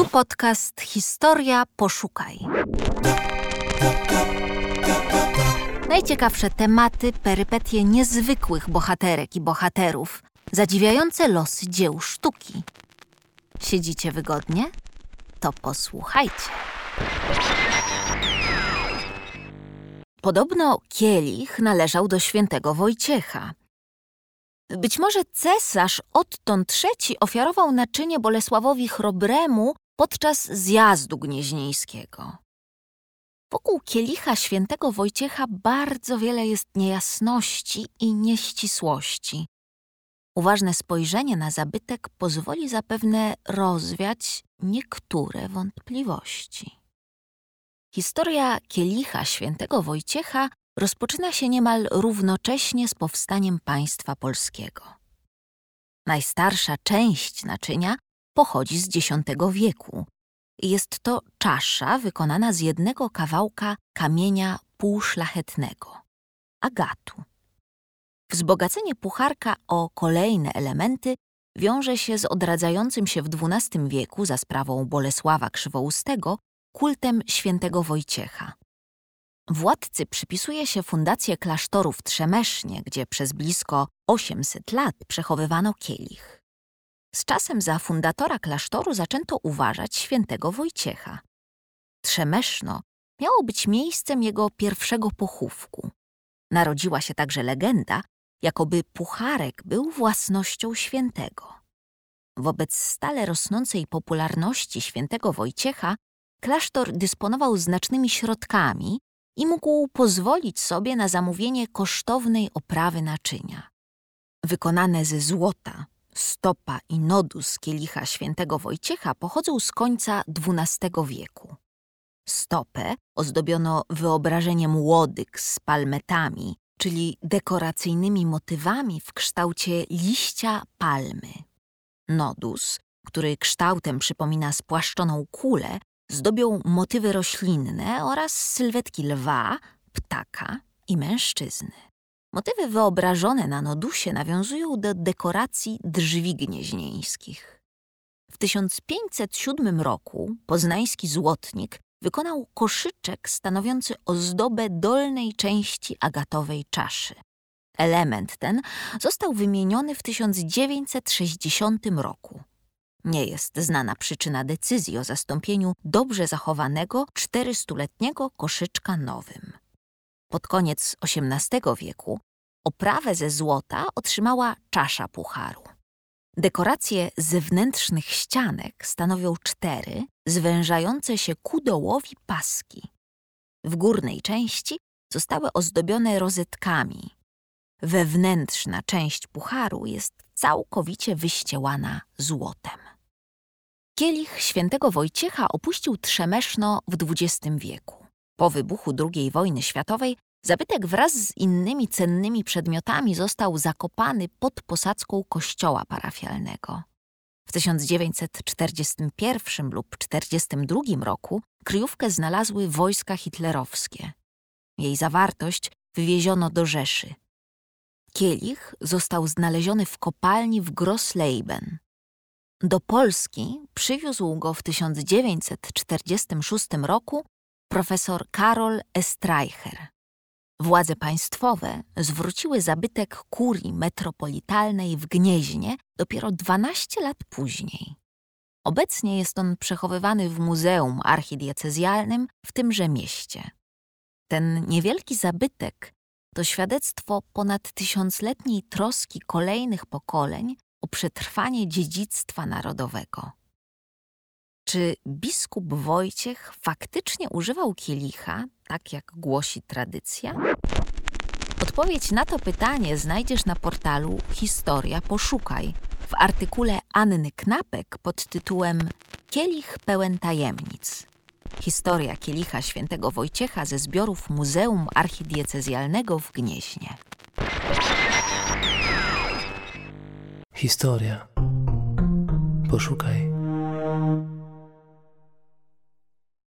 Tu podcast Historia Poszukaj. Najciekawsze tematy, perypetie niezwykłych bohaterek i bohaterów, zadziwiające losy dzieł sztuki. Siedzicie wygodnie? To posłuchajcie. Podobno kielich należał do świętego Wojciecha. Być może cesarz odtąd III ofiarował naczynie Bolesławowi Chrobremu podczas zjazdu gnieźnieńskiego. Wokół kielicha świętego Wojciecha bardzo wiele jest niejasności i nieścisłości. Uważne spojrzenie na zabytek pozwoli zapewne rozwiać niektóre wątpliwości. Historia kielicha świętego Wojciecha rozpoczyna się niemal równocześnie z powstaniem państwa polskiego. Najstarsza część naczynia pochodzi z X wieku. Jest to czasza wykonana z jednego kawałka kamienia półszlachetnego agatu. Wzbogacenie pucharka o kolejne elementy wiąże się z odradzającym się w XII wieku za sprawą Bolesława Krzywoustego kultem świętego Wojciecha. Władcy przypisuje się fundację klasztoru w Trzemesznie, gdzie przez blisko 800 lat przechowywano kielich. Z czasem za fundatora klasztoru zaczęto uważać świętego Wojciecha. Trzemeszno miało być miejscem jego pierwszego pochówku. Narodziła się także legenda, jakoby pucharek był własnością świętego. Wobec stale rosnącej popularności świętego Wojciecha klasztor dysponował znacznymi środkami i mógł pozwolić sobie na zamówienie kosztownej oprawy naczynia. Wykonane ze złota, stopa i nodus kielicha świętego Wojciecha pochodzą z końca XII wieku. Stopę ozdobiono wyobrażeniem łodyg z palmetami, czyli dekoracyjnymi motywami w kształcie liścia palmy. Nodus, który kształtem przypomina spłaszczoną kulę, zdobią motywy roślinne oraz sylwetki lwa, ptaka i mężczyzny. Motywy wyobrażone na nodusie nawiązują do dekoracji drzwi gnieźnieńskich. W 1507 roku poznański złotnik wykonał koszyczek stanowiący ozdobę dolnej części agatowej czaszy. Element ten został wymieniony w 1960 roku. Nie jest znana przyczyna decyzji o zastąpieniu dobrze zachowanego 400-letniego koszyczka nowym. Pod koniec XVIII wieku oprawę ze złota otrzymała czasza pucharu. Dekoracje zewnętrznych ścianek stanowią cztery, zwężające się ku dołowi paski. W górnej części zostały ozdobione rozetkami. Wewnętrzna część pucharu jest całkowicie wyściełana złotem. Kielich świętego Wojciecha opuścił Trzemeszno w XX wieku. Po wybuchu II wojny światowej zabytek wraz z innymi cennymi przedmiotami został zakopany pod posadzką kościoła parafialnego. W 1941 lub 1942 roku kryjówkę znalazły wojska hitlerowskie. Jej zawartość wywieziono do Rzeszy. Kielich został znaleziony w kopalni w Grossleben. Do Polski przywiózł go w 1946 roku profesor Karol Estreicher. Władze państwowe zwróciły zabytek kurii metropolitalnej w Gnieźnie dopiero 12 lat później. Obecnie jest on przechowywany w Muzeum Archidiecezjalnym w tymże mieście. Ten niewielki zabytek to świadectwo ponad tysiącletniej troski kolejnych pokoleń o przetrwanie dziedzictwa narodowego. Czy biskup Wojciech faktycznie używał kielicha, tak jak głosi tradycja? Odpowiedź na to pytanie znajdziesz na portalu Historia Poszukaj w artykule Anny Knapek pod tytułem Kielich pełen tajemnic. Historia kielicha świętego Wojciecha ze zbiorów Muzeum Archidiecezjalnego w Gnieźnie. Historia. Poszukaj.